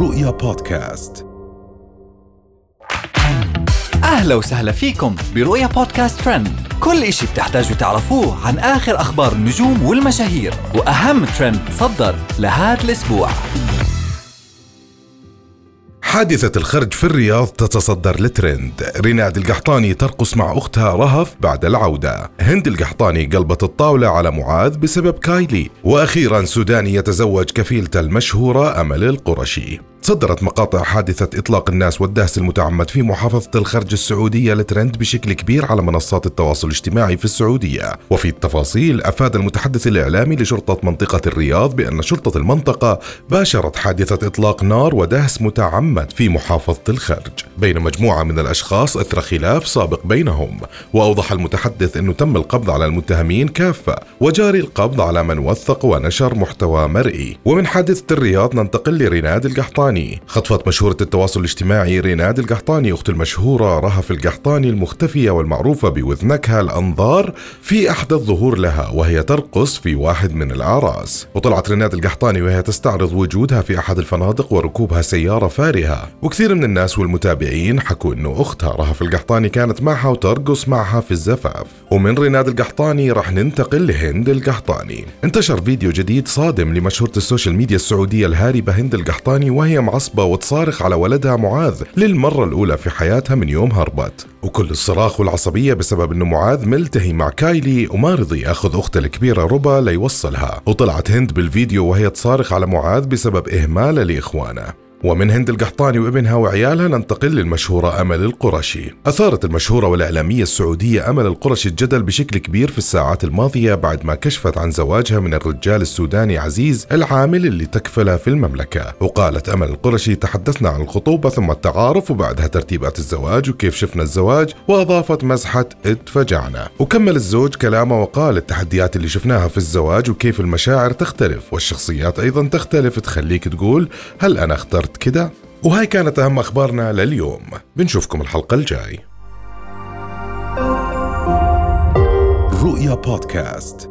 رؤيا بودكاست. أهلا وسهلا فيكم برؤيا بودكاست ترند. كل إشي بتحتاجوا تعرفوه عن آخر أخبار النجوم والمشاهير وأهم ترند صدر لهذا الأسبوع. حادثة الخرج في الرياض تتصدر الترند ريناد القحطاني ترقص مع أختها رهف بعد العودة. هند القحطاني قلبت الطاولة على معاذ بسبب كايلي. وأخيرا سوداني يتزوج كفيلته المشهورة أمل القرشي. تصدرت مقاطع حادثة إطلاق الناس والدهس المتعمد في محافظة الخرج السعودية لترند بشكل كبير على منصات التواصل الاجتماعي في السعودية. وفي التفاصيل أفاد المتحدث الإعلامي لشرطة منطقة الرياض بأن شرطة المنطقة باشرت حادثة إطلاق نار ودهس متعمد في محافظة الخرج. بين مجموعة من الأشخاص أثر خلاف سابق بينهم وأوضح المتحدث أنه تم القبض على المتهمين كافة وجاري القبض على من وثق ونشر محتوى مرئي. ومن حادثة الرياض ننتقل لريناد القحطاني. القحطاني. خطفت مشهورة التواصل الاجتماعي ريناد القحطاني أخت المشهورة رهف القحطاني المختفية والمعروفة بوذنكها الأنظار في أحدث ظهور لها وهي ترقص في واحد من الأعراس. وطلعت ريناد القحطاني وهي تستعرض وجودها في أحد الفنادق وركوبها سيارة فارهة. وكثير من الناس والمتابعين حكوا أنه أختها رهف القحطاني كانت معها وترقص معها في الزفاف. ومن ريناد القحطاني راح ننتقل لهند القحطاني. انتشر فيديو جديد صادم لمشهورة السوشيال ميديا السعودية الهاربة هند القحطاني وهي معصبة وتصارخ على ولدها معاذ للمرة الأولى في حياتها من يوم هربت. وكل الصراخ والعصبية بسبب أنه معاذ ملتهي مع كايلي وما رضي يأخذ أخته الكبيرة ربا ليوصلها. وطلعت هند بالفيديو وهي تصارخ على معاذ بسبب إهماله لإخوانه. ومن هند القحطاني وابنها وعيالها ننتقل للمشهورة أمل القرشي. أثارت المشهورة والإعلامية السعودية أمل القرشي الجدل بشكل كبير في الساعات الماضية بعد ما كشفت عن زواجها من الرجال السوداني عزيز العامل اللي تكفله في المملكة. وقالت أمل القرشي تحدثنا عن الخطوبة ثم التعارف وبعدها ترتيبات الزواج وكيف شفنا الزواج وأضافت مزحة اتفجعنا وكمل الزوج كلامه وقال التحديات اللي شفناها في الزواج وكيف المشاعر تختلف والشخصيات أيضا تختلف تخليك تقول هل أنا اخترت صارت كده. وهاي كانت أهم أخبارنا لليوم. بنشوفكم الحلقة الجاي. رؤيا بودكاست.